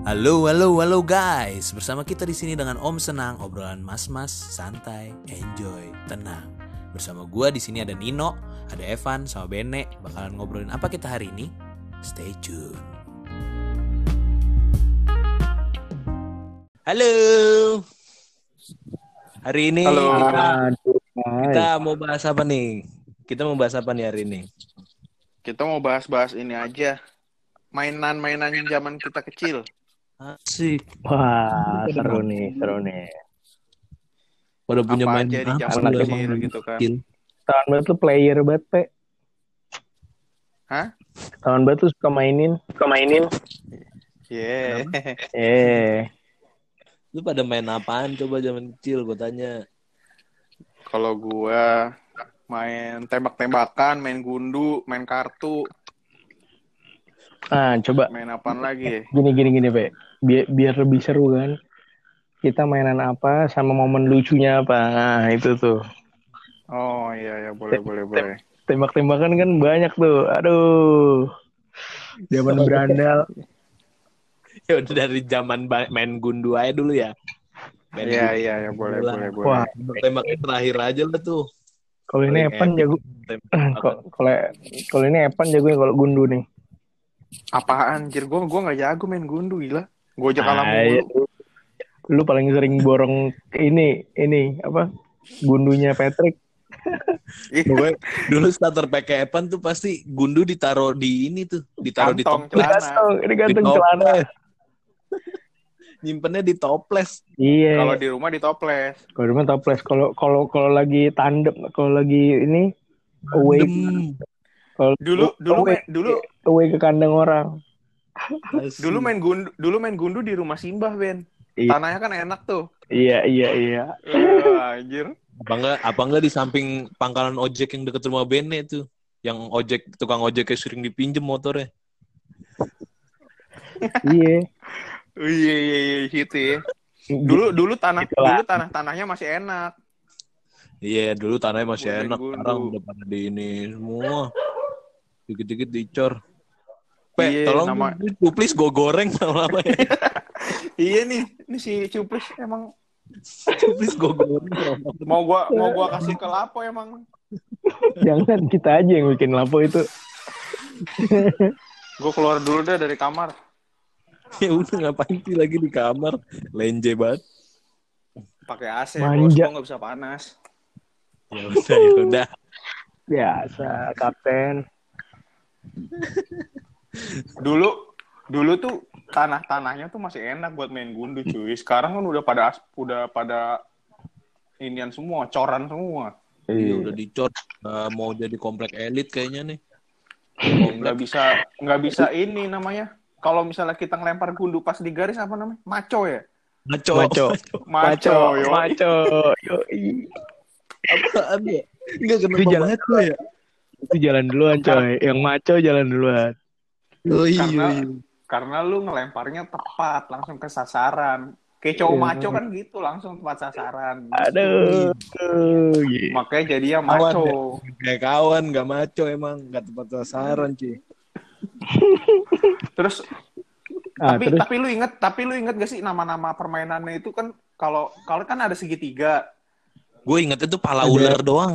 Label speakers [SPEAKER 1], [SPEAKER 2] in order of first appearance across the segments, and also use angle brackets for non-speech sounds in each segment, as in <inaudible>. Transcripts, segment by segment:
[SPEAKER 1] Halo, halo, halo guys. Bersama kita di sini dengan Om Senang, obrolan mas-mas, santai, enjoy, tenang. Bersama gua di sini ada Nino, ada Evan, sama Bene. Bakalan ngobrolin apa kita hari ini? Stay tune. Halo. Hari ini
[SPEAKER 2] Halo.
[SPEAKER 1] kita, kita mau bahas apa nih? Kita mau bahas apa nih hari ini?
[SPEAKER 2] Kita mau bahas-bahas ini aja. Mainan-mainan zaman kita kecil.
[SPEAKER 1] Asik.
[SPEAKER 3] Wah, seru nih, seru nih.
[SPEAKER 1] Pada punya
[SPEAKER 2] Apa
[SPEAKER 1] main
[SPEAKER 2] aja di zaman kecil gitu kan.
[SPEAKER 3] Tahun banget tuh player banget, Pe.
[SPEAKER 2] Hah?
[SPEAKER 3] Tahun banget tuh suka mainin. Suka mainin.
[SPEAKER 2] Yeah.
[SPEAKER 3] Eh,
[SPEAKER 1] Lu pada main apaan coba zaman kecil gue tanya.
[SPEAKER 2] Kalau gua main tembak-tembakan, main gundu, main kartu,
[SPEAKER 3] nah coba
[SPEAKER 2] main apaan lagi?
[SPEAKER 3] gini gini gini, Pe. Biar biar lebih seru kan. Kita mainan apa sama momen lucunya apa. Nah, itu tuh.
[SPEAKER 2] Oh iya ya boleh boleh boleh.
[SPEAKER 3] Tembak-tembakan kan banyak tuh. Aduh. Zaman berandal.
[SPEAKER 1] Ya udah dari zaman main gundu aja dulu ya. Main
[SPEAKER 2] Iya iya ya boleh
[SPEAKER 1] Bola.
[SPEAKER 2] boleh boleh.
[SPEAKER 3] Wah,
[SPEAKER 1] Tembaknya terakhir aja lah tuh.
[SPEAKER 3] kalau ini Evan jago.
[SPEAKER 1] Tembak.
[SPEAKER 3] Kalau kalau kalau ini Evan jagonya kalau gundu nih.
[SPEAKER 2] Apaan anjir gua gua nggak jago main gundu gila. Gua aja kalah
[SPEAKER 3] Ah, iya.
[SPEAKER 2] mulu.
[SPEAKER 3] Lu paling sering borong ini ini apa? Gundunya Patrick.
[SPEAKER 2] Ih,
[SPEAKER 1] Pokoknya dulu starter pakai Evan tuh pasti gundu ditaruh di ini tuh, ditaruh di toples.
[SPEAKER 2] celana.
[SPEAKER 3] Gantung, ini gantung
[SPEAKER 1] Di
[SPEAKER 3] celana. <laughs>
[SPEAKER 1] Nyimpennya di toples.
[SPEAKER 3] Iya.
[SPEAKER 2] Kalau di rumah di toples.
[SPEAKER 3] Kalau di rumah toples. Kalau kalau kalau lagi tandem, kalau lagi ini away, kalau
[SPEAKER 2] Dulu dulu
[SPEAKER 3] away,
[SPEAKER 2] dulu
[SPEAKER 3] away ke kandang orang.
[SPEAKER 2] Dulu main gundu dulu main gundu di rumah Simbah Ben.
[SPEAKER 3] Iya.
[SPEAKER 2] Tanahnya kan enak tuh.
[SPEAKER 3] Iya iya iya.
[SPEAKER 2] Wah, anjir.
[SPEAKER 1] apa enggak apa enggak di samping pangkalan ojek yang deket rumah Bene tuh yang ojek tukang ojek yang sering dipinjem motornya
[SPEAKER 3] iya.
[SPEAKER 2] Iya iya iya gitu ya. Dulu dulu tanah
[SPEAKER 3] Itulah.
[SPEAKER 2] dulu tanah tanahnya masih enak.
[SPEAKER 1] iya dulu tanahnya masih
[SPEAKER 2] Gundu,
[SPEAKER 1] enak
[SPEAKER 2] gundu.
[SPEAKER 1] sekarang udah pada di ini semua dikit-dikit dicor Pe,
[SPEAKER 2] Iya,
[SPEAKER 1] tolong
[SPEAKER 2] nama-
[SPEAKER 1] please gue goreng lama-lama ya. <laughs>
[SPEAKER 2] Iya nih, ini si Cuplis emang
[SPEAKER 1] please gue goreng
[SPEAKER 2] mau gua mau gua kasih ke Lapo emang.
[SPEAKER 3] Jangan kita aja yang bikin lapo itu. <laughs>
[SPEAKER 2] Gua keluar dulu deh dari kamar.
[SPEAKER 1] ya udah ngapain sih lagi di kamar lenje banget
[SPEAKER 2] Pakai AC, bos. Nggak bisa panas.
[SPEAKER 1] ya udah ya udah
[SPEAKER 3] Biasa, kapten. <laughs>
[SPEAKER 2] Dulu dulu tuh tanah-tanahnya tuh masih enak buat main gundu cuy. Sekarang kan udah pada udah pada inian semua, coran semua.
[SPEAKER 1] Iya udah dicor Nggak mau jadi komplek elit kayaknya nih
[SPEAKER 2] Nggak bisa nggak bisa ini namanya. Kalau misalnya kita ngelempar gundu pas di garis apa namanya? Maco ya?
[SPEAKER 1] Maco
[SPEAKER 3] Maco.
[SPEAKER 2] Maco,
[SPEAKER 3] maco. Yoi.
[SPEAKER 1] Apaan ya? Enggak
[SPEAKER 3] Itu jalan
[SPEAKER 1] maco ya?
[SPEAKER 3] Itu jalan duluan coy. Yang maco jalan duluan.
[SPEAKER 1] Oh iya,
[SPEAKER 2] Karena
[SPEAKER 1] iya.
[SPEAKER 2] karena lu ngelemparnya tepat, langsung ke sasaran. Kayak cowok
[SPEAKER 3] Iya.
[SPEAKER 2] maco kan gitu, langsung tepat sasaran.
[SPEAKER 3] Aduh. Iya.
[SPEAKER 2] Makanya jadinya
[SPEAKER 1] Awan
[SPEAKER 2] maco.
[SPEAKER 1] Kayak kawan gak maco emang Gak tepat sasaran cuy
[SPEAKER 2] Terus
[SPEAKER 3] Ah,
[SPEAKER 2] tapi
[SPEAKER 3] terus
[SPEAKER 2] tapi lu inget tapi lu inget gak sih nama-nama permainannya itu kan kalau kalau kan ada segitiga,
[SPEAKER 1] Gue ingetnya tuh pala
[SPEAKER 3] Ada-
[SPEAKER 1] ular doang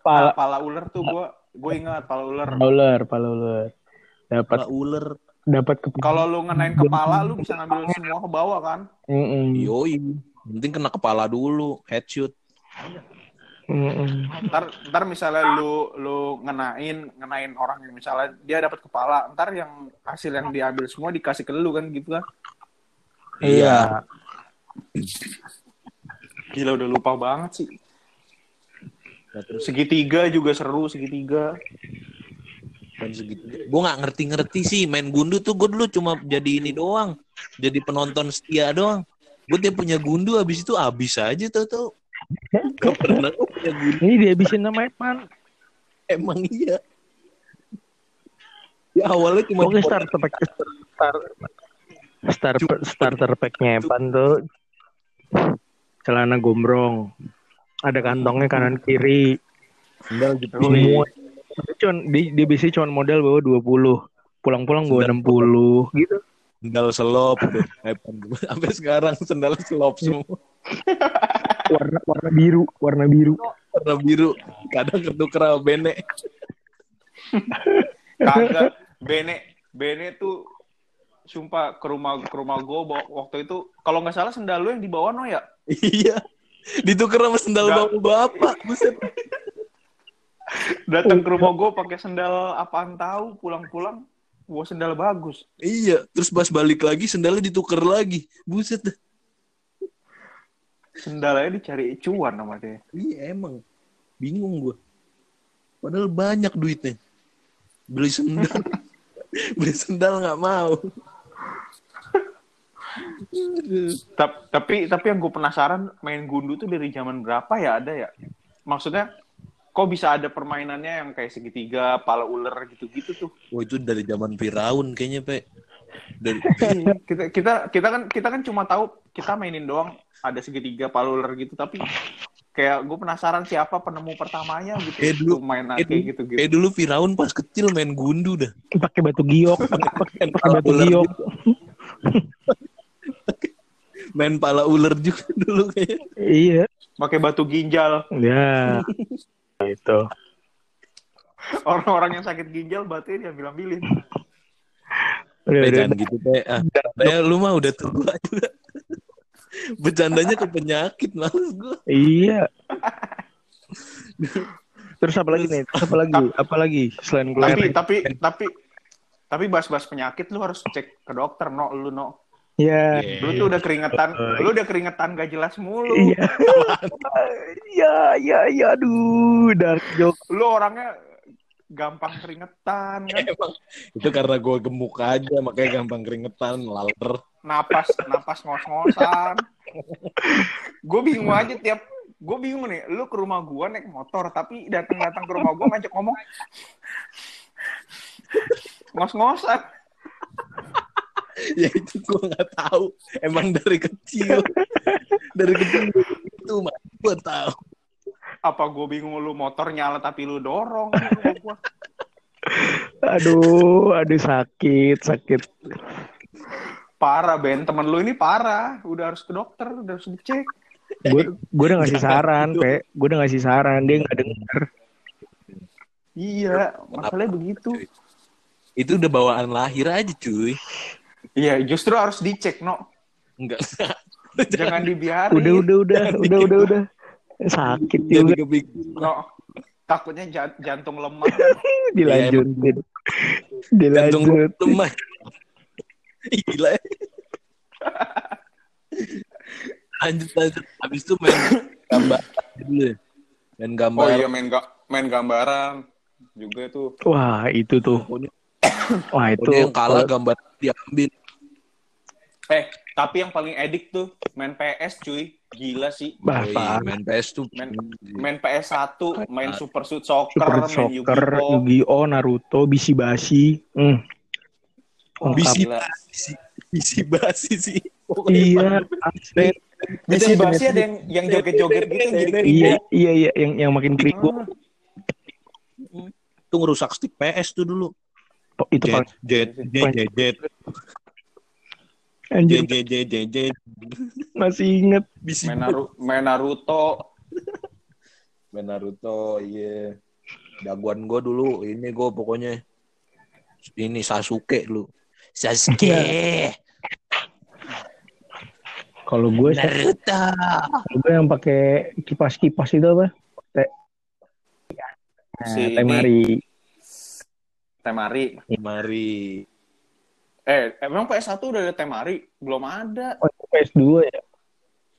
[SPEAKER 2] pala,
[SPEAKER 3] pala
[SPEAKER 2] pala ular tuh gue gue ingat pala ular.
[SPEAKER 3] ular, pala ular. Dapat
[SPEAKER 1] ular
[SPEAKER 3] dapat ke
[SPEAKER 2] Kalau lu ngenain kepala lu bisa ngambil semua ke bawah kan?
[SPEAKER 3] Mm-mm.
[SPEAKER 1] Yoi Yang Penting kena kepala dulu Headshot
[SPEAKER 3] Mm-mm.
[SPEAKER 2] Ntar ntar misalnya lu lu ngenain ngenain orang yang misalnya dia dapat kepala, ntar yang hasil yang diambil semua dikasih ke lu kan gitu kan?
[SPEAKER 3] Iya.
[SPEAKER 2] Gila udah lupa banget sih.
[SPEAKER 1] Nah, terus
[SPEAKER 2] Segitiga juga seru segitiga.
[SPEAKER 1] Kan segitu. Gue gak ngerti-ngerti sih Main gundu tuh gue dulu cuma jadi ini doang Jadi penonton setia doang. Gue tiap punya gundu Abis itu abis aja tau tau Gak pernah gua punya gundu.
[SPEAKER 3] Ini dia Evan.
[SPEAKER 1] Emang iya. Ya awalnya cuma
[SPEAKER 3] Oke, starter pack. Star, starter starter packnya Evan tuh. Celana gombrong. Ada kantongnya kanan kiri.
[SPEAKER 1] Sendal gitu
[SPEAKER 3] Semua. Cuman, dia, dia biasanya cuma modal bawa 20. Pulang-pulang bawa
[SPEAKER 1] Sendal
[SPEAKER 3] 60 gitu.
[SPEAKER 1] sendal selop tuh. Evan. Sampai sekarang sendal selop semua.
[SPEAKER 3] Warna warna biru, warna biru.
[SPEAKER 1] Warna biru. Kadang ketuker sama Bene.
[SPEAKER 2] Kagak. Bene, Bene tuh sumpah ke rumah ke rumah gue waktu itu kalau nggak salah sendal lu yang dibawa no ya
[SPEAKER 1] Iya. Ditukar sama sendal
[SPEAKER 2] Nggak.
[SPEAKER 1] bapak-bapak. Buset.
[SPEAKER 2] Datang ke rumah gue pakai sendal apaan tahu pulang-pulang gue sendal bagus
[SPEAKER 1] Iya. Terus pas balik lagi sendalnya ditukar lagi. Buset dah.
[SPEAKER 2] sendalnya dicari cuan sama dia
[SPEAKER 1] Iya emang. Bingung gua. Padahal banyak duitnya. Beli sendal. <laughs> Beli sendal nggak mau.
[SPEAKER 2] Tapi tapi yang gue penasaran main gundu tuh dari zaman berapa ya ada ya maksudnya kok bisa ada permainannya yang kayak segitiga pala ular gitu-gitu tuh
[SPEAKER 1] Wah itu dari zaman Firaun kayaknya, Pe. Dari <laughs>
[SPEAKER 2] kita kita kita kan kita kan cuma tahu kita mainin doang ada segitiga pala ular gitu tapi kayak gue penasaran siapa penemu pertamanya gitu
[SPEAKER 1] Eh, dulu-
[SPEAKER 2] Tuh main
[SPEAKER 1] eh,
[SPEAKER 2] kayak gitu gitu
[SPEAKER 1] kayak dulu Firaun pas kecil main gundu dah.
[SPEAKER 3] Pakai batu giok, <laughs> pakai batu giok. <laughs>
[SPEAKER 1] Main pala ular juga dulu kayaknya.
[SPEAKER 3] Iya.
[SPEAKER 2] pakai batu ginjal
[SPEAKER 3] Ya. itu.
[SPEAKER 2] orang-orang yang sakit ginjal ambilin
[SPEAKER 3] Udah,
[SPEAKER 1] Pe,
[SPEAKER 3] udah,
[SPEAKER 1] jangan gitu, Pe. Ah, Pe, lu mah udah tua juga. <laughs> Bercandanya ke penyakit, males gua.
[SPEAKER 3] Iya. <laughs> Terus apa lagi nih? Apa lagi? Apa lagi selain
[SPEAKER 2] tapi
[SPEAKER 3] kelereng?
[SPEAKER 2] tapi tapi tapi bahas-bahas penyakit lu harus cek ke dokter no lu no
[SPEAKER 3] Ya.
[SPEAKER 2] lu tuh udah keringetan lu udah keringetan gak jelas mulu
[SPEAKER 3] Iya. <laughs> Iya, iya, iya, aduh, dark joke.
[SPEAKER 2] lu orangnya gampang keringetan kan
[SPEAKER 1] Emang itu karena gua gemuk aja, makanya gampang keringetan, laler.
[SPEAKER 2] napas napas ngos-ngosan gue bingung aja tiap gue bingung nih lu ke rumah gua naik motor tapi datang datang ke rumah gua ngajak ngomong ngos-ngosan <laughs>
[SPEAKER 1] ya itu gua nggak tahu. Emang dari kecil, dari kecil itu mah gua tahu.
[SPEAKER 2] apa gue bingung lu motor nyala tapi lu dorong. <laughs>
[SPEAKER 3] Aduh, aduh sakit, sakit.
[SPEAKER 2] parah Ben temen lu ini parah udah harus ke dokter udah harus dicek
[SPEAKER 3] Gue gue udah ngasih saran, Pe. Gue udah ngasih saran, dia nggak denger.
[SPEAKER 2] iya masalahnya begitu
[SPEAKER 1] Itu udah bawaan lahir aja, cuy.
[SPEAKER 2] Iya justru harus dicek no
[SPEAKER 1] Enggak. <laughs>
[SPEAKER 2] jangan dibiarin
[SPEAKER 3] Udah, udah, udah, udah, udah, udah. Sakit
[SPEAKER 1] Jadi
[SPEAKER 3] juga
[SPEAKER 2] no takutnya ja- jantung lemah <laughs> kan.
[SPEAKER 3] dilanjutin.
[SPEAKER 1] Jantung
[SPEAKER 3] Dilanjut.
[SPEAKER 1] lemah. <laughs> Gila. ya. lanjut lanjut. Habis itu main gambar dulu ya. Main gambar.
[SPEAKER 2] oh iya main ga- main gambaran juga tuh
[SPEAKER 3] Wah, itu tuh. Wah, itu.
[SPEAKER 1] yang kalah gambar diambil.
[SPEAKER 2] Eh tapi yang paling edik tuh main PS cuy gila sih
[SPEAKER 3] Bah,
[SPEAKER 1] Oh iya, main PS tuh.
[SPEAKER 2] main main PS 1 main Super Suit Soccer
[SPEAKER 3] Super
[SPEAKER 2] main
[SPEAKER 3] Soccer,
[SPEAKER 2] Yu-Gi-Oh
[SPEAKER 3] Yu-Gi-Oh, Naruto, Bisi Basi. Hmm.
[SPEAKER 2] Wah,
[SPEAKER 1] Bisi basi, bisi basi sih.
[SPEAKER 3] Iya, asli.
[SPEAKER 2] Bisi basi ada yang yang joget-joget gitu yang jadi
[SPEAKER 3] Iya,
[SPEAKER 2] kribo.
[SPEAKER 3] iya, iya, yang yang makin kribo.
[SPEAKER 2] Ah,
[SPEAKER 1] Itu ngerusak stick PS tuh dulu.
[SPEAKER 3] Oh, itu
[SPEAKER 1] Jet,
[SPEAKER 3] paling
[SPEAKER 1] jet, jet, jet, jet,
[SPEAKER 3] anjir
[SPEAKER 1] jet, jet.
[SPEAKER 3] masih inget.
[SPEAKER 2] Main, Naru- main Naruto.
[SPEAKER 1] main Naruto, iya. Jagoan gue dulu, ini gue pokoknya ini Sasuke dulu. Sasuke,
[SPEAKER 3] Kalau gue
[SPEAKER 1] Naruto.
[SPEAKER 3] gue yang pakai kipas-kipas itu apa? Teh
[SPEAKER 2] Si
[SPEAKER 3] teh
[SPEAKER 2] ini.
[SPEAKER 3] mari.
[SPEAKER 2] Temari. Eh, emang PS1 udah ada Temari? Belum ada.
[SPEAKER 3] Oh, itu PS2 ya.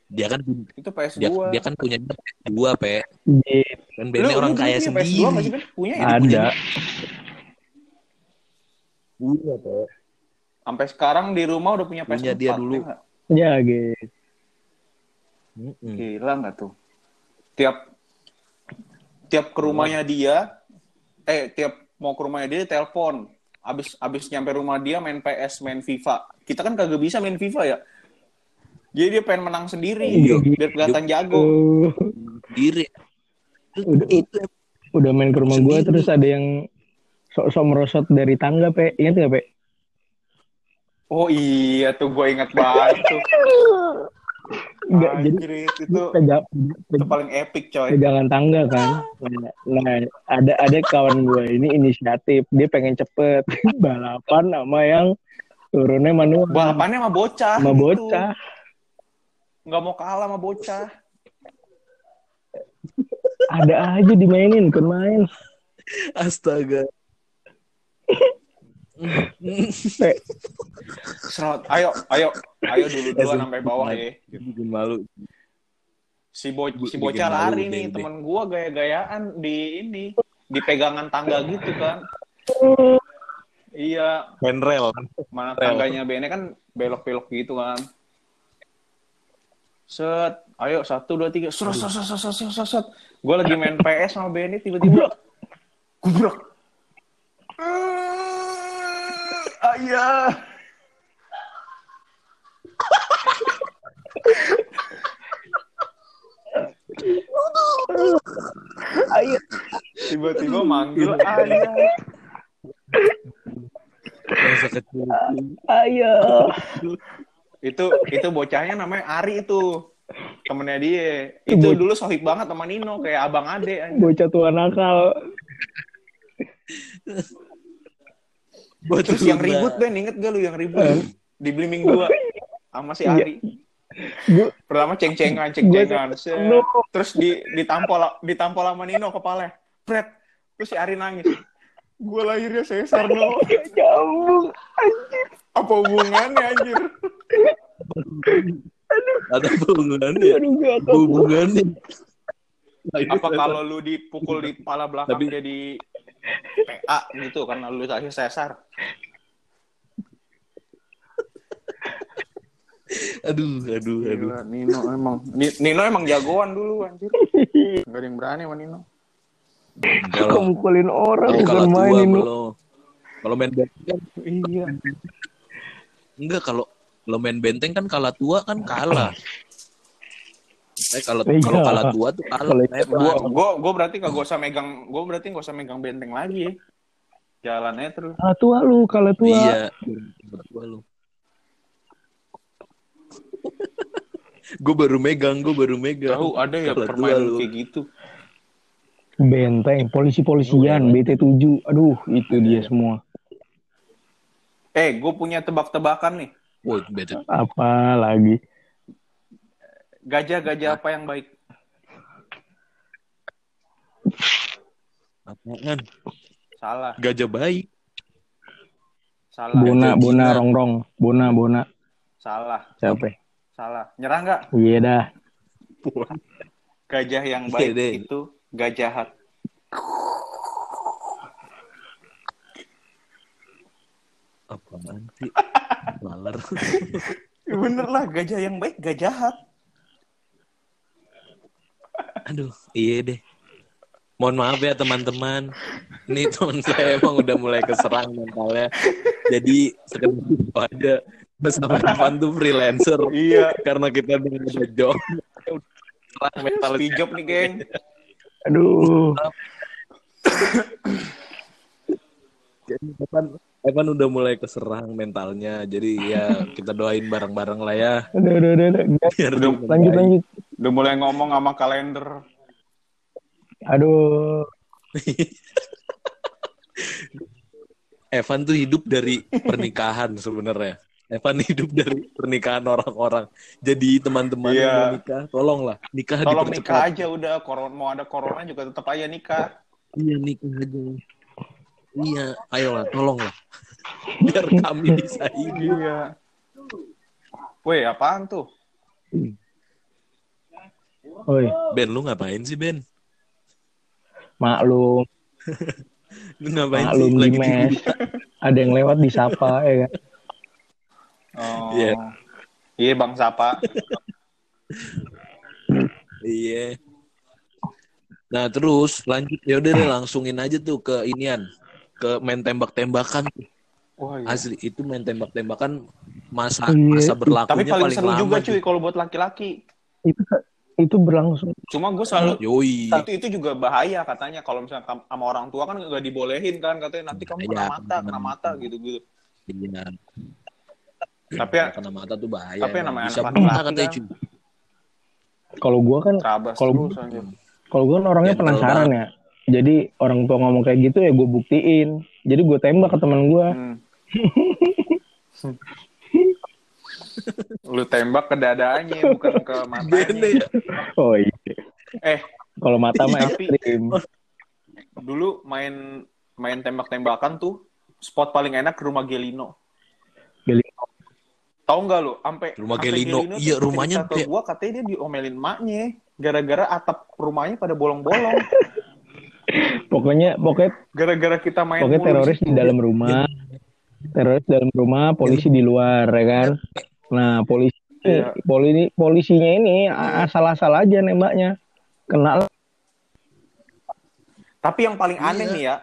[SPEAKER 1] Dia kan
[SPEAKER 2] Itu PS2.
[SPEAKER 1] dia, dia kan punya dua, Pe.
[SPEAKER 3] Iya,
[SPEAKER 1] Kan bandnya orang
[SPEAKER 2] dulu
[SPEAKER 1] kaya
[SPEAKER 2] punya PS2 nggak sih,
[SPEAKER 1] sendiri.
[SPEAKER 2] Ben? Punya ya?
[SPEAKER 3] ada.
[SPEAKER 1] Punya, Pe.
[SPEAKER 2] Sampai sekarang di rumah udah punya PS4.
[SPEAKER 1] Punya dia dulu.
[SPEAKER 2] ya nggak?
[SPEAKER 3] Ya, gitu.
[SPEAKER 1] Mm-mm.
[SPEAKER 2] Gila nggak tuh? Tiap tiap ke rumahnya dia, eh tiap mau ke rumahnya dia telepon. Abis abis nyampe rumah dia main PS, main FIFA. Kita kan kagak bisa main FIFA ya. Jadi dia pengen menang sendiri
[SPEAKER 3] Iya.
[SPEAKER 2] biar kelihatan jago.
[SPEAKER 3] Oh,
[SPEAKER 1] Diri.
[SPEAKER 3] Udah-
[SPEAKER 1] itu
[SPEAKER 3] udah main ke rumah gue terus ada yang sok-sok merosot dari tangga, Pe. Ingat gak, Pe?
[SPEAKER 2] Oh iya tuh gue ingat banget tuh. <laughs>
[SPEAKER 3] Enggak, jadi
[SPEAKER 2] Anjir, itu
[SPEAKER 3] pegang,
[SPEAKER 2] itu paling epic coy.
[SPEAKER 3] pegangan tangga kan. Nah, nah, ada ada kawan gue ini inisiatif, dia pengen cepet <laughs> balapan sama yang turunnya manual
[SPEAKER 2] Balapannya sama bocah.
[SPEAKER 3] sama
[SPEAKER 2] gitu.
[SPEAKER 3] bocah.
[SPEAKER 2] Nggak mau kalah sama bocah.
[SPEAKER 3] Ada aja dimainin, bukan main.
[SPEAKER 1] Astaga. <laughs>
[SPEAKER 2] Serot. Ayo, ayo, ayo dulu duluan sampai bawah ya.
[SPEAKER 1] Bikin malu.
[SPEAKER 2] Si, bo si bocah lari nih, temen gua gaya-gayaan di ini, di pegangan tangga gitu kan. Iya,
[SPEAKER 1] rel.
[SPEAKER 2] mana tangganya Bene kan belok-belok gitu kan. Set, ayo satu dua tiga, set, set, set, set, set, set. Gue lagi main PS sama Bene tiba-tiba, gubrak. Ayah.
[SPEAKER 3] Ayo.
[SPEAKER 2] Tiba-tiba manggil ayah.
[SPEAKER 1] Masa kecil.
[SPEAKER 3] Ayo.
[SPEAKER 2] Itu itu bocahnya namanya Ari itu. Temennya dia. Itu
[SPEAKER 3] Bo-
[SPEAKER 2] dulu sohib banget sama Nino kayak abang ade.
[SPEAKER 3] Bocah tua nakal.
[SPEAKER 2] Terus yang ribut Ben, inget gak lu yang ribut di Blimbing 2 sama si Ari.
[SPEAKER 3] Gua-
[SPEAKER 2] Pertama ceng-cengan, ceng-cengan.
[SPEAKER 3] No.
[SPEAKER 2] Terus di ditampol ditampol sama Nino kepala. Pret. Terus si Ari nangis. Gue lahirnya sesar no.
[SPEAKER 3] Nyambung.
[SPEAKER 2] Apa hubungannya anjir?
[SPEAKER 1] Ada hubungannya.
[SPEAKER 3] Aduh.
[SPEAKER 1] Hubungannya.
[SPEAKER 2] Apa kalau lu dipukul di kepala belakang
[SPEAKER 1] Tapi-
[SPEAKER 2] jadi PA gitu karena lu lahir sesar?
[SPEAKER 1] Aduh, aduh, aduh.
[SPEAKER 2] Gila, Nino emang Ni- Nino emang jagoan dulu anjir. Gak ada yang berani sama Nino.
[SPEAKER 1] Enggak lah.
[SPEAKER 3] mukulin orang
[SPEAKER 1] Kalau
[SPEAKER 3] bukan lu.
[SPEAKER 1] belum. Kalau main benteng kan
[SPEAKER 2] Iya.
[SPEAKER 1] enggak kalau kalau main benteng kan kalah tua kan kalah. Eh kalau
[SPEAKER 3] Iya.
[SPEAKER 1] kalau kalah tua tuh kalah.
[SPEAKER 2] Gua, gua, gua berarti gak usah megang, gua berarti gak usah megang benteng lagi ya. Jalannya terus.
[SPEAKER 3] Kalah tua lu, kalah tua.
[SPEAKER 1] Iya. Tua lu. <laughs> gue baru megang, gue baru megang.
[SPEAKER 2] Tahu ada ya
[SPEAKER 1] Kalah
[SPEAKER 2] permainan kayak gitu.
[SPEAKER 3] Benteng, polisi-polisian, BT7. Aduh, itu dia semua.
[SPEAKER 2] Eh, gue punya tebak-tebakan nih.
[SPEAKER 1] Wah, beda.
[SPEAKER 3] Apa lagi?
[SPEAKER 2] Gajah-gajah apa yang baik?
[SPEAKER 1] Apaan?
[SPEAKER 2] Salah,
[SPEAKER 1] Gajah baik.
[SPEAKER 2] salah,
[SPEAKER 3] Bona,
[SPEAKER 1] Gajah
[SPEAKER 3] Bona,
[SPEAKER 1] Cina.
[SPEAKER 3] Rongrong. Bona, Bona.
[SPEAKER 2] salah,
[SPEAKER 3] Siapa?
[SPEAKER 2] salah. Nyerah nggak?
[SPEAKER 3] Iya dah.
[SPEAKER 2] Gajah yang baik
[SPEAKER 1] Iya deh.
[SPEAKER 2] itu gajahat.
[SPEAKER 1] Apaan sih? <laughs> Maler.
[SPEAKER 2] Bener lah, gajah yang baik gajahat.
[SPEAKER 1] Aduh, iya deh. Mohon maaf ya teman-teman. Ini teman saya emang udah mulai keserang mentalnya. Jadi sekedar itu aja. Bersama teman tuh freelancer.
[SPEAKER 2] Iya.
[SPEAKER 1] Karena kita udah ada job. Serang mental
[SPEAKER 2] job nih, geng.
[SPEAKER 3] Aduh.
[SPEAKER 1] Jadi Evan, Evan udah mulai keserang mentalnya. Jadi ya kita doain bareng-bareng lah ya.
[SPEAKER 3] Aduh, aduh, aduh, aduh.
[SPEAKER 1] Biar
[SPEAKER 2] Udah,
[SPEAKER 3] Lanjut,
[SPEAKER 1] baik.
[SPEAKER 3] lanjut.
[SPEAKER 2] Udah mulai ngomong sama kalender.
[SPEAKER 3] Aduh. <laughs>
[SPEAKER 1] Evan tuh hidup dari pernikahan sebenarnya. Evan hidup dari pernikahan orang-orang. Jadi teman-teman yang
[SPEAKER 2] Iya.
[SPEAKER 1] mau nikah, tolonglah nikah
[SPEAKER 2] Tolong
[SPEAKER 1] dipercepat.
[SPEAKER 2] nikah aja udah. Koron, mau ada corona juga tetap aja nikah.
[SPEAKER 1] Iya nikah aja. Iya, ayolah, tolonglah. <laughs> Biar kami bisa hidup.
[SPEAKER 2] Iya. Weh, apaan tuh?
[SPEAKER 3] Oi,
[SPEAKER 1] Ben, lu ngapain sih Ben?
[SPEAKER 3] maklum, <laughs>
[SPEAKER 1] Lu ngapain
[SPEAKER 3] maklum
[SPEAKER 1] sih? Lagi di
[SPEAKER 3] Ada yang lewat disapa ya kan.
[SPEAKER 2] Oh.
[SPEAKER 1] Iya.
[SPEAKER 2] Iya, Bang Sapa.
[SPEAKER 1] Iya. Nah terus lanjut ya udah deh langsungin aja tuh ke inian ke main tembak-tembakan
[SPEAKER 2] Wah, iya.
[SPEAKER 1] asli itu main tembak-tembakan masa
[SPEAKER 3] Iya.
[SPEAKER 1] masa berlakunya
[SPEAKER 2] Tapi paling,
[SPEAKER 1] paling
[SPEAKER 2] seru
[SPEAKER 1] lama
[SPEAKER 2] juga cuy kalau buat laki-laki.
[SPEAKER 3] Itu itu berlangsung.
[SPEAKER 2] Cuma gue selalu
[SPEAKER 1] Yoi.
[SPEAKER 2] itu itu juga bahaya katanya kalau misalnya sama orang tua kan nggak dibolehin kan katanya nanti kamu kena
[SPEAKER 1] Iya,
[SPEAKER 2] mata kena mata gitu gitu
[SPEAKER 1] Iya.
[SPEAKER 2] Tapi ya
[SPEAKER 1] kena mata tuh bahaya.
[SPEAKER 2] Tapi
[SPEAKER 1] emang.
[SPEAKER 2] namanya anak laki-laki kan.
[SPEAKER 1] cuy.
[SPEAKER 3] Kalau gua kan Kalau
[SPEAKER 2] anjir.
[SPEAKER 3] kalau gua kan orangnya penasaran ya. Jadi orang tua ngomong kayak gitu ya gue buktiin. Jadi gue tembak ke teman gua.
[SPEAKER 2] Hmm. <laughs> Lu tembak ke dadanya bukan ke <laughs> matanya.
[SPEAKER 1] ya.
[SPEAKER 3] Oh iya.
[SPEAKER 2] Eh,
[SPEAKER 3] Kalau mata mah
[SPEAKER 2] Tapi-
[SPEAKER 3] ekstrim.
[SPEAKER 2] dulu main main tembak-tembakan tuh spot paling enak ke rumah Gelino.
[SPEAKER 3] Gelino.
[SPEAKER 2] Tahu nggak lu? Sampai
[SPEAKER 1] Rumah
[SPEAKER 2] sampai
[SPEAKER 1] Gelino.
[SPEAKER 2] tuh
[SPEAKER 1] Iya, rumahnya
[SPEAKER 2] ke
[SPEAKER 1] kayak-
[SPEAKER 2] gua katanya dia diomelin maknya gara-gara atap rumahnya pada bolong-bolong. <laughs>
[SPEAKER 3] Pokoknya pokoknya
[SPEAKER 2] Gara-gara kita main
[SPEAKER 3] pokoknya teroris di dalam rumah. Teroris dalam rumah, polisi di luar, ya kan? Nah, polisi
[SPEAKER 2] Iya.
[SPEAKER 3] polisi polisinya ini asal-asal aja nembaknya. Kena
[SPEAKER 2] Tapi yang paling aneh
[SPEAKER 1] Iya.
[SPEAKER 2] nih ya,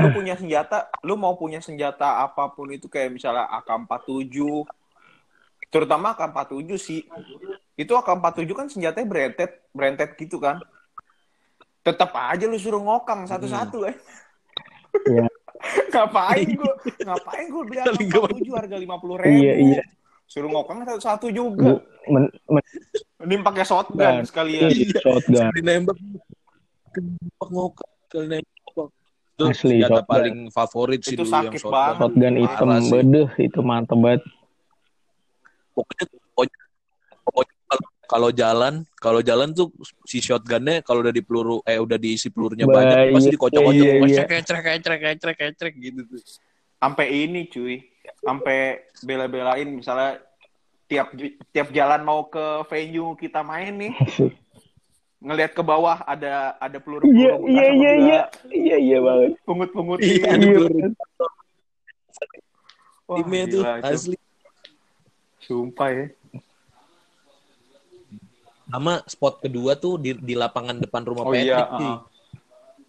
[SPEAKER 2] lu punya senjata, lu mau punya senjata apa pun itu kayak misalnya AK-47, terutama AK-47 sih. Itu AK-47 kan senjatanya berentet, berentet gitu kan. Tetap aja lu suruh ngokang satu-satu eh.
[SPEAKER 3] Iya. <laughs>
[SPEAKER 2] ngapain gua, ngapain gua beli
[SPEAKER 1] Paling
[SPEAKER 2] AK-47 harga 50 ribu.
[SPEAKER 3] Iya, iya.
[SPEAKER 2] Suruh ngokang satu-satu juga.
[SPEAKER 3] men, men,
[SPEAKER 2] Ini pakai shotgun
[SPEAKER 3] Nah,
[SPEAKER 2] sekalian.
[SPEAKER 3] iya, shotgun.
[SPEAKER 1] Sekali nembak. Nembak ngokak. Sekali nembak. Itu
[SPEAKER 3] Asli,
[SPEAKER 1] senjata
[SPEAKER 3] shotgun.
[SPEAKER 1] paling favorit sih
[SPEAKER 2] Itu
[SPEAKER 1] dulu
[SPEAKER 2] sakit
[SPEAKER 1] yang shotgun.
[SPEAKER 2] banget.
[SPEAKER 3] Shotgun hitam, bedeh itu mantep banget.
[SPEAKER 1] Pokoknya, pokoknya kalau- jalan, kalau jalan tuh si shotgunnya kalau udah di peluru eh udah diisi pelurunya
[SPEAKER 3] Bah,
[SPEAKER 1] banyak pasti
[SPEAKER 3] iya,
[SPEAKER 1] dikocok-kocok,
[SPEAKER 3] iya, iya.
[SPEAKER 1] kecrek kecrek kecrek kecrek gitu tuh.
[SPEAKER 2] sampai ini cuy sampai bela-belain misalnya tiap tiap jalan mau ke venue kita main nih <laughs> ngelihat ke bawah ada ada peluru
[SPEAKER 3] Iya,
[SPEAKER 2] peluru
[SPEAKER 3] iya, iya, iya. Iya, iya banget.
[SPEAKER 2] pungut pungut
[SPEAKER 1] Iya,
[SPEAKER 3] Iya.
[SPEAKER 2] Wah,
[SPEAKER 1] Timnya tuh
[SPEAKER 2] gila itu.
[SPEAKER 1] asli.
[SPEAKER 2] sumpah ya
[SPEAKER 1] Sama spot kedua tuh di, di lapangan depan rumah
[SPEAKER 2] oh
[SPEAKER 1] Patrick
[SPEAKER 2] iya uh.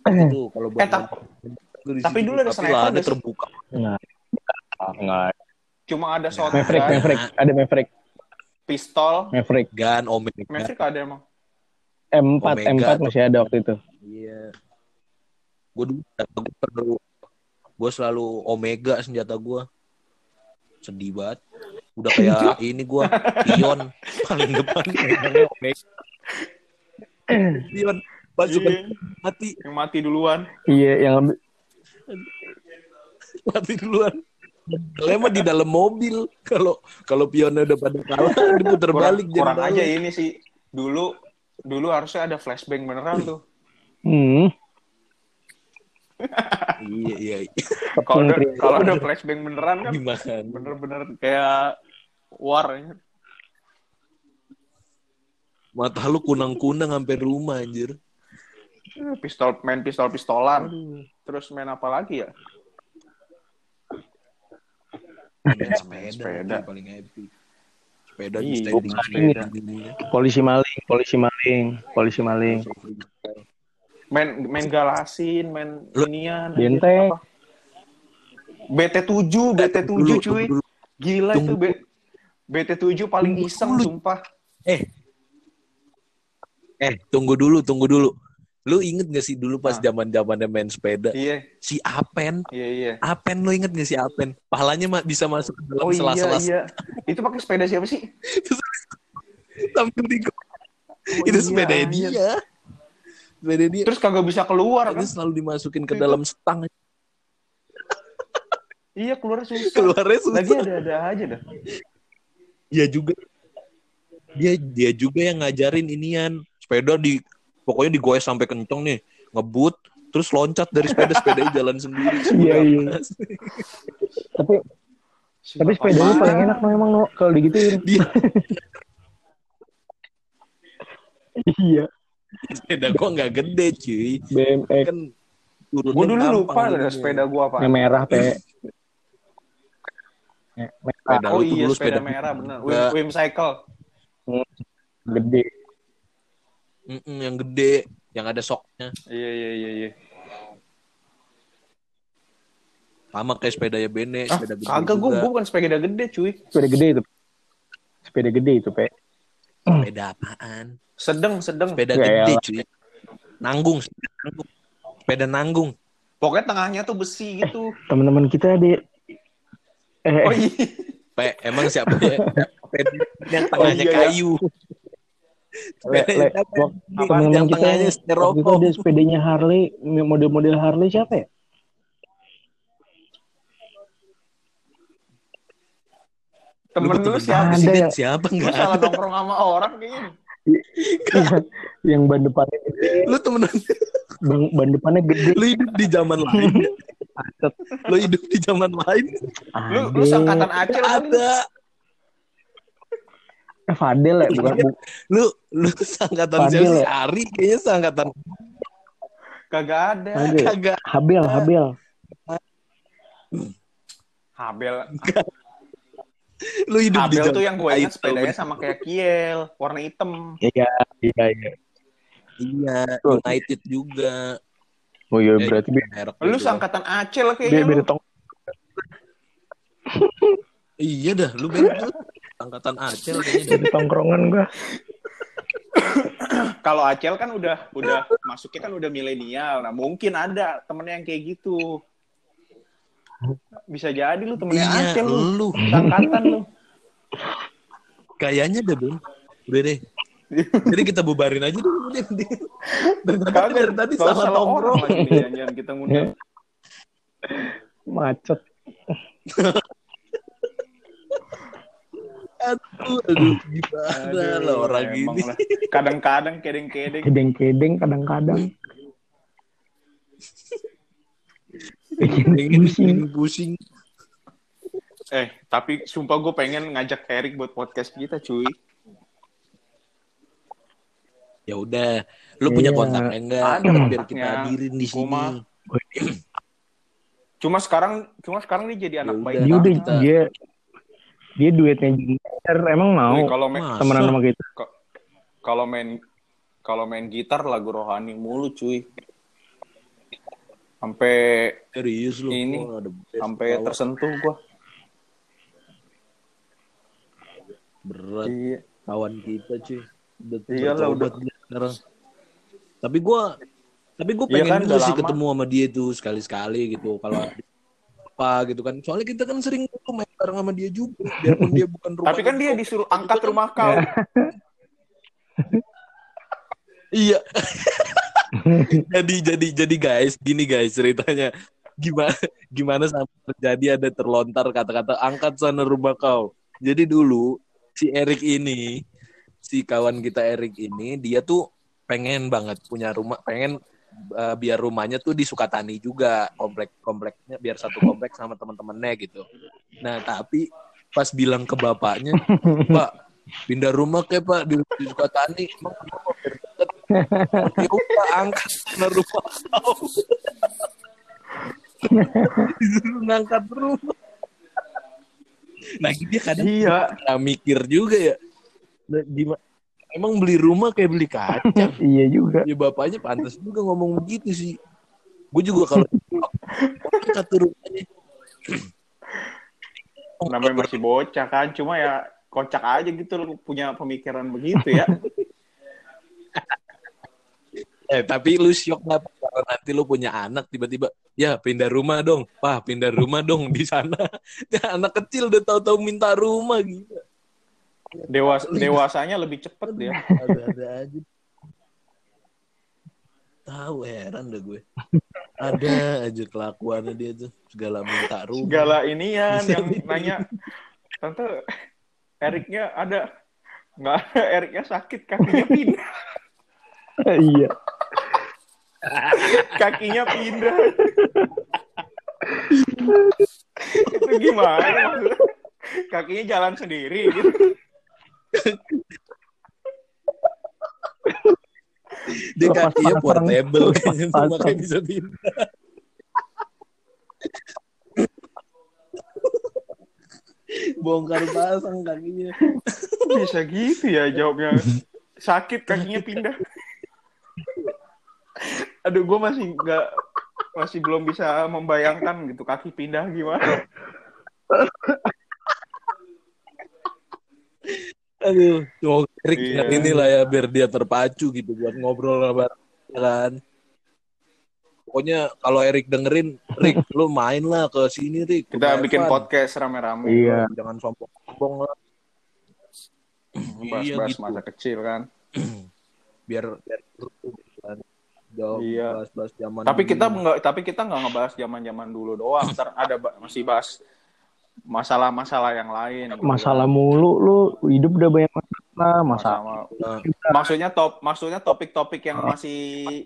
[SPEAKER 1] Itu kalau buat
[SPEAKER 2] Eh, tap-
[SPEAKER 1] nonton di
[SPEAKER 2] tapi
[SPEAKER 1] situ.
[SPEAKER 2] dulu ada
[SPEAKER 1] Tapi
[SPEAKER 2] sniper nggak sih?
[SPEAKER 1] terbuka.
[SPEAKER 3] Enggak. Enggak.
[SPEAKER 2] cuma ada shotgun
[SPEAKER 3] Maverick,
[SPEAKER 1] Nah.
[SPEAKER 3] Maverick. Ada Maverick.
[SPEAKER 2] pistol
[SPEAKER 3] Maverick.
[SPEAKER 1] Gun Omega.
[SPEAKER 2] Maverick ada emang
[SPEAKER 3] M4,
[SPEAKER 1] Omega
[SPEAKER 3] M4
[SPEAKER 1] tuh.
[SPEAKER 3] masih ada waktu itu.
[SPEAKER 1] Iya. Gue dulu gue perlu gue selalu Omega senjata gue. Sedih banget. Udah kayak ini gue pion paling depan. Pion pasukan
[SPEAKER 2] Iya,
[SPEAKER 1] mati.
[SPEAKER 2] Yang mati duluan.
[SPEAKER 3] Iya, yang
[SPEAKER 1] mati duluan. Lema di dalam mobil. Kalau kalau pionnya udah pada kalah <laughs> diputer
[SPEAKER 2] kurang,
[SPEAKER 1] balik
[SPEAKER 2] kurang
[SPEAKER 1] jangan
[SPEAKER 2] aja ini sih. Dulu dulu harusnya ada flashbang beneran tuh.
[SPEAKER 3] Hmm,
[SPEAKER 1] Iya iya. iya.
[SPEAKER 2] kalau udah kalau udah flashbang beneran kan
[SPEAKER 1] Gimana?
[SPEAKER 2] bener-bener kayak war ya.
[SPEAKER 1] Mata lu kunang-kunang sampai rumah anjir.
[SPEAKER 2] pistol main pistol pistolan terus main apa lagi ya
[SPEAKER 1] Main sepeda,
[SPEAKER 2] sepeda.
[SPEAKER 1] paling happy. Sepeda
[SPEAKER 2] Iya,
[SPEAKER 1] di standing sepeda.
[SPEAKER 3] polisi maling, polisi maling, polisi maling.
[SPEAKER 2] main main galasin main
[SPEAKER 1] Lu-
[SPEAKER 2] inian
[SPEAKER 3] Benteng.
[SPEAKER 2] apa? BT7 BT7
[SPEAKER 1] Dulu,
[SPEAKER 2] cuy gila
[SPEAKER 1] Tunggu.
[SPEAKER 2] itu BT7 paling iseng
[SPEAKER 1] dulu.
[SPEAKER 2] sumpah
[SPEAKER 1] Eh. Eh, tunggu dulu, tunggu dulu. Lu inget gak sih dulu pas
[SPEAKER 2] Ah.
[SPEAKER 1] zaman zamannya main sepeda?
[SPEAKER 2] iya
[SPEAKER 1] Si Apen,
[SPEAKER 2] iya iya
[SPEAKER 1] Apen lu inget gak si Apen? Pahalanya mah bisa masuk ke dalam
[SPEAKER 2] oh iya
[SPEAKER 1] sela-sela
[SPEAKER 2] iya itu pakai sepeda siapa sih
[SPEAKER 1] tampil di gua.
[SPEAKER 2] Oh,
[SPEAKER 1] Itu
[SPEAKER 2] iya,
[SPEAKER 1] sepeda
[SPEAKER 2] anjir.
[SPEAKER 1] dia. Sepeda dia.
[SPEAKER 2] terus kagak bisa keluar
[SPEAKER 1] Itu
[SPEAKER 2] kan
[SPEAKER 1] selalu dimasukin ke
[SPEAKER 2] Itu-
[SPEAKER 1] dalam stang.
[SPEAKER 2] iya keluar susah
[SPEAKER 1] Keluarnya susah.
[SPEAKER 2] lagi ada ada aja dah
[SPEAKER 1] Dia juga dia dia juga yang ngajarin inian. Sepeda di pokoknya digoes sampai kenceng nih. Ngebut terus loncat dari sepeda sepedanya jalan sendiri. <laughs>
[SPEAKER 3] Iya, iya. Tapi tapi sepedanya paling enak no, emang no, kalau digituin.
[SPEAKER 1] dia <laughs>
[SPEAKER 3] iya,
[SPEAKER 1] sepeda gua nggak gede cuy.
[SPEAKER 3] BMX.
[SPEAKER 1] Kan
[SPEAKER 2] gue dulu lupa ada sepeda gua apa
[SPEAKER 3] yang merah pe. Eh, merah
[SPEAKER 1] Sepeda
[SPEAKER 2] oh iya
[SPEAKER 1] dulu
[SPEAKER 2] sepeda,
[SPEAKER 1] sepeda
[SPEAKER 2] merah bener. Wim, Wim cycle.
[SPEAKER 3] Gede.
[SPEAKER 1] Mm-mm, yang gede yang ada soknya.
[SPEAKER 2] Iya iya iya iya.
[SPEAKER 1] Sama kayak sepeda ya Bene
[SPEAKER 2] ah,
[SPEAKER 1] sepeda gede
[SPEAKER 2] kagak gue bukan sepeda gede cuy.
[SPEAKER 3] Sepeda gede itu. Sepeda gede itu pe.
[SPEAKER 1] sepeda apaan?
[SPEAKER 2] Sedang sedang
[SPEAKER 1] sepeda
[SPEAKER 3] Ya
[SPEAKER 1] gede
[SPEAKER 3] elah.
[SPEAKER 1] cuy. Nanggung sepeda nanggung. Sepeda nanggung
[SPEAKER 2] pokoknya tengahnya tuh besi gitu.
[SPEAKER 3] Teman-teman kita ada eh,
[SPEAKER 2] oh
[SPEAKER 3] eh,
[SPEAKER 2] iya
[SPEAKER 1] Pe, emang siapa ya? <laughs> Yang tengahnya
[SPEAKER 2] iya, ya.
[SPEAKER 1] kayu.
[SPEAKER 3] Le, le, wak-
[SPEAKER 1] yang- yang
[SPEAKER 3] kita
[SPEAKER 1] tengahnya
[SPEAKER 3] waktu itu ada sepedanya Harley, model-model Harley siapa ya?
[SPEAKER 2] Temen lu siapa
[SPEAKER 3] Ada
[SPEAKER 2] sih?
[SPEAKER 1] presiden
[SPEAKER 3] ya?
[SPEAKER 1] siapa
[SPEAKER 2] Lu
[SPEAKER 1] enggak
[SPEAKER 2] salah
[SPEAKER 1] ada.
[SPEAKER 2] nongkrong sama orang kayaknya.
[SPEAKER 3] yang, yang ban gede,
[SPEAKER 1] Lu temenan
[SPEAKER 3] ban, ban depannya gede.
[SPEAKER 1] lu hidup di zaman lain.
[SPEAKER 3] Macet.
[SPEAKER 1] Lu hidup di zaman lain.
[SPEAKER 2] Lu lu sangkatan Acil?
[SPEAKER 1] Ada.
[SPEAKER 3] Eh, Fadel ya, bukan bu,
[SPEAKER 1] Lu lu sangkatan
[SPEAKER 3] Fadil
[SPEAKER 1] sih?
[SPEAKER 3] ya?
[SPEAKER 1] Ari kayaknya sangkatan
[SPEAKER 2] Kagak ada.
[SPEAKER 3] Fadel.
[SPEAKER 1] kagak.
[SPEAKER 3] Habel, Habel.
[SPEAKER 2] Habel.
[SPEAKER 1] Lu hidup di
[SPEAKER 2] Habel
[SPEAKER 1] zaman
[SPEAKER 2] tuh yang gue ingat sepedanya sama kayak Kiel, warna hitam.
[SPEAKER 3] Iya, iya, iya.
[SPEAKER 1] Iya. United juga.
[SPEAKER 3] Oh iya,
[SPEAKER 1] Eh,
[SPEAKER 3] berarti beda,
[SPEAKER 2] Lu sangkatan Acil
[SPEAKER 3] beda,
[SPEAKER 2] kayaknya.
[SPEAKER 3] beda tong. <laughs>
[SPEAKER 1] Iya dah, lu beda. Angkatan Acel kayaknya.
[SPEAKER 3] Beda tongkrongan gua. <coughs>
[SPEAKER 2] Kalau Acel kan udah udah masuknya kan udah milenial. Nah, mungkin ada temennya yang kayak gitu. Bisa jadi lu temennya
[SPEAKER 1] Iya,
[SPEAKER 2] Acel lu.
[SPEAKER 1] lu.
[SPEAKER 2] Sangkatan lu.
[SPEAKER 1] Kayaknya deh, Bang. Udah deh. Jadi kita bubarin aja dulu deh. Dari tadi, tadi salah nongkrong.
[SPEAKER 2] jangan kita ngundang.
[SPEAKER 3] Macet.
[SPEAKER 1] Aduh, aduh, gimana
[SPEAKER 2] Aduh,
[SPEAKER 1] lah orang gini.
[SPEAKER 2] lah. Kadang-kadang kedeng-kedeng.
[SPEAKER 3] Kedeng-kedeng kadang-kadang. Bikin pusing.
[SPEAKER 1] pusing.
[SPEAKER 2] Eh, tapi sumpah gue pengen ngajak Erik buat podcast kita, cuy.
[SPEAKER 1] Ya udah, lu punya
[SPEAKER 3] Iya.
[SPEAKER 1] kontaknya enggak?
[SPEAKER 2] Ada
[SPEAKER 1] biar
[SPEAKER 2] kontaknya.
[SPEAKER 1] kita hadirin di sini.
[SPEAKER 2] Cuma sekarang cuma sekarang dia jadi anak
[SPEAKER 1] Ya
[SPEAKER 2] baik.
[SPEAKER 1] udah.
[SPEAKER 3] Dia udah
[SPEAKER 1] kita-
[SPEAKER 3] dia dia duetnya Junior emang mau
[SPEAKER 2] Kalau
[SPEAKER 3] temenan sama kita.
[SPEAKER 2] kalau main kalau main gitar lagu rohani mulu, cuy. Sampai
[SPEAKER 1] Serius lu.
[SPEAKER 2] Ini, sampai tersentuh gua.
[SPEAKER 1] berat
[SPEAKER 2] Iya.
[SPEAKER 1] kawan kita cuy. Udah
[SPEAKER 2] Iyalah,
[SPEAKER 1] dia sekarang. Tapi gua tapi gue
[SPEAKER 2] Iya
[SPEAKER 1] pengen
[SPEAKER 2] kan,
[SPEAKER 1] juga
[SPEAKER 2] udah
[SPEAKER 1] sih
[SPEAKER 2] lama.
[SPEAKER 1] ketemu sama dia tuh sekali-sekali gitu kalau apa gitu kan soalnya kita kan sering tuh main bareng sama dia juga biarpun dia bukan rumah
[SPEAKER 2] Tapi kan dia disuruh angkat rumah kau.
[SPEAKER 1] Iya. jadi jadi jadi guys, gini guys ceritanya. Gimana gimana sampai terjadi ada terlontar kata-kata angkat sana rumah kau. Jadi dulu si Erik ini, si kawan kita Erik ini, dia tuh pengen banget punya rumah, pengen eh, biar rumahnya tuh di Sukatani juga, komplek kompleknya biar satu komplek sama teman-temannya gitu. Nah, tapi pas bilang ke bapaknya, <laughs> "Pak, pindah rumah ke Pak di, di Sukatani." Emang kenapa biar deket? ya udah angkat rumah kau disuruh ngangkat rumah nah dia kadang
[SPEAKER 2] Iya.
[SPEAKER 1] mikir juga ya Gimana emang beli rumah kayak beli kaca <laughs>
[SPEAKER 3] Iya juga.
[SPEAKER 1] ya bapaknya pantas juga ngomong begitu sih gue juga kalau <laughs> tuh rumahnya
[SPEAKER 2] Namanya masih bocah kan, cuma ya kocak aja gitu lu punya pemikiran begitu ya. <laughs>
[SPEAKER 1] Eh, tapi lu syok nggak kalau nanti lu punya anak tiba-tiba ya pindah rumah dong, pah pindah rumah dong di sana. Ya, anak kecil udah tahu-tahu minta rumah gitu.
[SPEAKER 2] Dewas dewasanya lebih cepet dia.
[SPEAKER 1] Ada-ada aja. Tahu heran deh gue. Ada aja kelakuannya dia tuh segala minta rumah.
[SPEAKER 2] Segala ini ya yang <laughs> nanya, tante Eriknya ada nggak ada <laughs> Eriknya sakit kakinya pindah
[SPEAKER 3] iya. <laughs>
[SPEAKER 2] kakinya pindah itu gimana kakinya jalan sendiri gitu
[SPEAKER 1] Dia
[SPEAKER 3] Lepas
[SPEAKER 1] kakinya portable
[SPEAKER 3] pasang.
[SPEAKER 1] makanya bisa pindah. Bongkar pasang kakinya.
[SPEAKER 2] bisa gitu ya jawabnya sakit kakinya pindah aduh gue masih nggak masih belum bisa membayangkan gitu kaki pindah gimana
[SPEAKER 1] Aduh, cuma Rick
[SPEAKER 2] Iya.
[SPEAKER 1] ini lah ya biar dia terpacu gitu buat ngobrol sama ya kan.
[SPEAKER 4] pokoknya kalau Erik dengerin Rick lu main lah ke sini Rick
[SPEAKER 2] Kita
[SPEAKER 4] Ke
[SPEAKER 2] bikin podcast rame-rame.
[SPEAKER 3] Iya.
[SPEAKER 4] jangan sombong-sombong lah iya
[SPEAKER 2] Bahas-bahas
[SPEAKER 4] gitu
[SPEAKER 2] masa kecil kan. <clears throat>
[SPEAKER 4] biar biar gitu kan. Jauh
[SPEAKER 2] Iya.
[SPEAKER 4] bahas-bahas zaman
[SPEAKER 2] Tapi kita
[SPEAKER 4] dulu.
[SPEAKER 2] nggak tapi kita nggak ngebahas zaman-zaman dulu doang. Ntar ada ba- masih bahas masalah-masalah yang lain. gitu
[SPEAKER 3] Masalah
[SPEAKER 2] kan.
[SPEAKER 3] mulu lu hidup udah banyak masalah, masalah.
[SPEAKER 2] Masalah- maksudnya top maksudnya topik-topik yang masih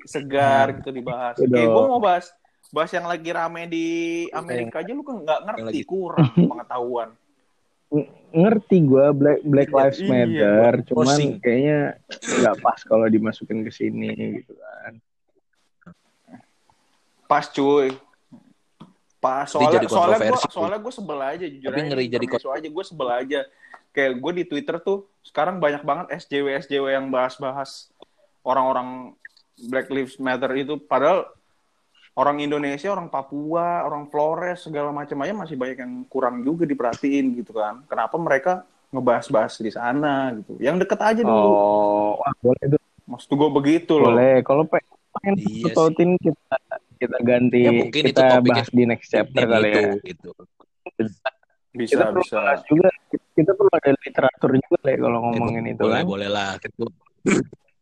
[SPEAKER 2] segar gitu dibahas.
[SPEAKER 3] Betul.
[SPEAKER 2] Kayak gue mau bahas bahas yang lagi rame di Amerika aja lu kan nggak ngerti kurang <laughs> pengetahuan.
[SPEAKER 3] Ngerti gua Black Black Lives
[SPEAKER 2] Iya,
[SPEAKER 3] Matter, cuman
[SPEAKER 4] Pusing.
[SPEAKER 3] kayaknya nggak pas kalau dimasukin ke sini gitu kan.
[SPEAKER 2] Pas cuy. Pas soalnya
[SPEAKER 4] jadi
[SPEAKER 2] soalnya gue
[SPEAKER 4] kontroversi,
[SPEAKER 2] soalnya gue sebel aja jujur
[SPEAKER 4] Tapi
[SPEAKER 2] aja.
[SPEAKER 4] ngeri jadi
[SPEAKER 2] Intermezzo aja gue sebel aja. Kayak gue di Twitter tuh sekarang banyak banget SJW SJW yang bahas-bahas orang-orang Black Lives Matter itu padahal orang Indonesia, orang Papua, orang Flores segala macam aja masih banyak yang kurang juga diperhatiin gitu kan. Kenapa mereka ngebahas-bahas di sana gitu. Yang deket aja dulu.
[SPEAKER 3] Oh, boleh tuh.
[SPEAKER 2] Maksud gue begitu loh.
[SPEAKER 3] Boleh. Kalau pe- pengen
[SPEAKER 4] Iya
[SPEAKER 3] tautin kita kita ganti
[SPEAKER 4] Ya, mungkin itu
[SPEAKER 3] kita
[SPEAKER 4] topiknya
[SPEAKER 3] bahas di next chapter kali ya.
[SPEAKER 4] gitu
[SPEAKER 2] Bisa
[SPEAKER 3] Kita perlu
[SPEAKER 2] bisa.
[SPEAKER 3] bahas juga kita, perlu ada literatur juga Le, kalau ngomongin itu
[SPEAKER 4] boleh
[SPEAKER 3] kan.
[SPEAKER 4] boleh lah gitu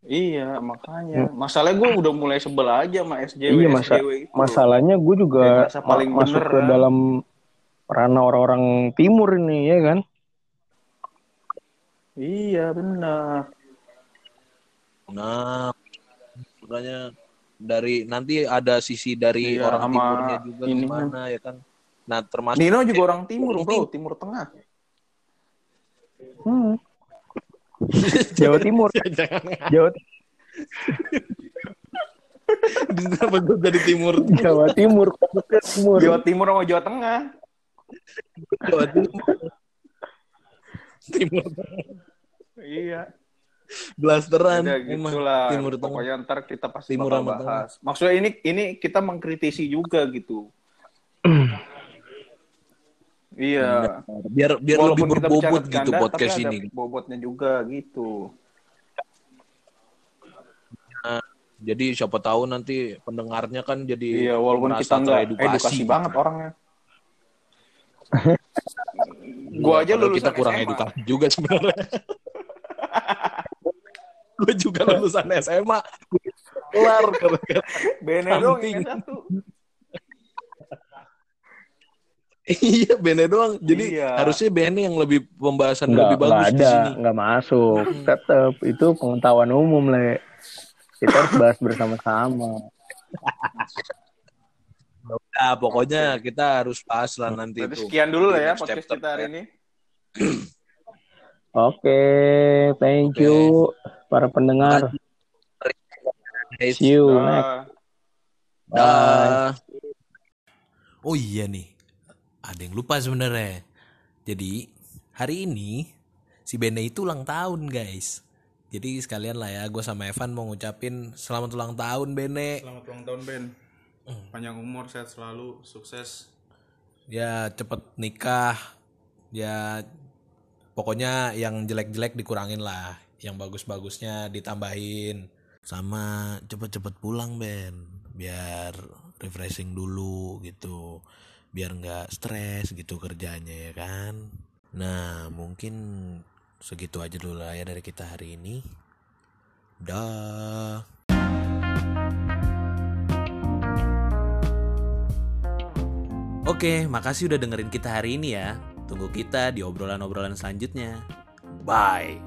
[SPEAKER 2] Iya, makanya. Masalahnya gue udah mulai sebel aja sama SJW,
[SPEAKER 3] Iya, masa-
[SPEAKER 2] SJW itu.
[SPEAKER 3] Masalahnya gue juga
[SPEAKER 2] ngerasa paling
[SPEAKER 3] ma- masuk
[SPEAKER 2] bener,
[SPEAKER 3] ke
[SPEAKER 2] kan?
[SPEAKER 3] dalam ranah orang-orang timur ini ya kan.
[SPEAKER 2] Iya, benar.
[SPEAKER 4] nah makanya dari nanti ada sisi dari
[SPEAKER 2] Iya,
[SPEAKER 4] orang
[SPEAKER 2] sama
[SPEAKER 4] timurnya juga
[SPEAKER 2] ini
[SPEAKER 4] gimana ya kan nah termasuk
[SPEAKER 2] Nino juga orang timur, bro. Timur Tengah.
[SPEAKER 3] Hmm. <laughs> Jawa Timur. <laughs> Jawa
[SPEAKER 4] kenapa gue jadi timur
[SPEAKER 3] Jawa Timur. Timur.
[SPEAKER 2] Jawa Timur sama Jawa Tengah.
[SPEAKER 4] Jawa Timur timur
[SPEAKER 2] Iya.
[SPEAKER 4] Blasteran
[SPEAKER 2] Udah
[SPEAKER 4] emang
[SPEAKER 2] gitu lah.
[SPEAKER 4] timur tengah
[SPEAKER 2] Pokoknya ntar kita pasti
[SPEAKER 4] Timur
[SPEAKER 2] bakal bahas. Maksudnya ini ini kita mengkritisi juga gitu. <clears throat> iya.
[SPEAKER 4] biar biar
[SPEAKER 2] Walaupun
[SPEAKER 4] lebih berbobot gitu
[SPEAKER 2] canda,
[SPEAKER 4] podcast
[SPEAKER 2] tapi ada
[SPEAKER 4] ini
[SPEAKER 2] Bobotnya juga gitu.
[SPEAKER 4] jadi siapa tahu nanti pendengarnya kan jadi
[SPEAKER 2] Iya, walaupun kita nggak edukasi
[SPEAKER 4] gitu.
[SPEAKER 2] banget orangnya. <laughs> Gua aja
[SPEAKER 4] Padahal
[SPEAKER 2] lulusan
[SPEAKER 4] kita kurang
[SPEAKER 2] SMA.
[SPEAKER 4] edukasi juga sebenarnya. <laughs> gue juga lulusan SMA. Kelar gara-gara.
[SPEAKER 2] Bene dong
[SPEAKER 4] Something.
[SPEAKER 2] yang satu.
[SPEAKER 4] Iya, Bene doang. Jadi
[SPEAKER 2] Iya.
[SPEAKER 4] harusnya Bene yang lebih pembahasan
[SPEAKER 3] Nggak,
[SPEAKER 4] lebih
[SPEAKER 3] nggak
[SPEAKER 4] bagus di sini.
[SPEAKER 3] nggak masuk. Tetap itu pengetahuan umum le. Kita harus bahas bersama-sama.
[SPEAKER 4] Nah, pokoknya kita harus bahas lah nanti
[SPEAKER 2] Berarti
[SPEAKER 4] itu.
[SPEAKER 2] sekian dulu lah ya podcast
[SPEAKER 4] chapter.
[SPEAKER 2] kita hari ini.
[SPEAKER 3] Oke, thank
[SPEAKER 4] Oke.
[SPEAKER 3] you para pendengar. See you next.
[SPEAKER 4] Dah.
[SPEAKER 1] Oh iya nih, ada yang lupa sebenarnya. Jadi hari ini si Bene itu ulang tahun guys. Jadi sekalian lah ya, gue sama Evan mau ngucapin selamat ulang tahun Bene.
[SPEAKER 5] Selamat ulang tahun Ben. Panjang umur, sehat selalu, sukses.
[SPEAKER 1] Ya cepet nikah. Ya pokoknya yang jelek-jelek dikurangin lah. Yang bagus-bagusnya ditambahin. Sama cepet-cepet pulang Ben. Biar refreshing dulu gitu. Biar nggak stres gitu kerjanya ya kan. Nah mungkin segitu aja dulu lah ya dari kita hari ini. Dah. Oke, makasih udah dengerin kita hari ini ya. Tunggu kita di obrolan-obrolan selanjutnya. Bye.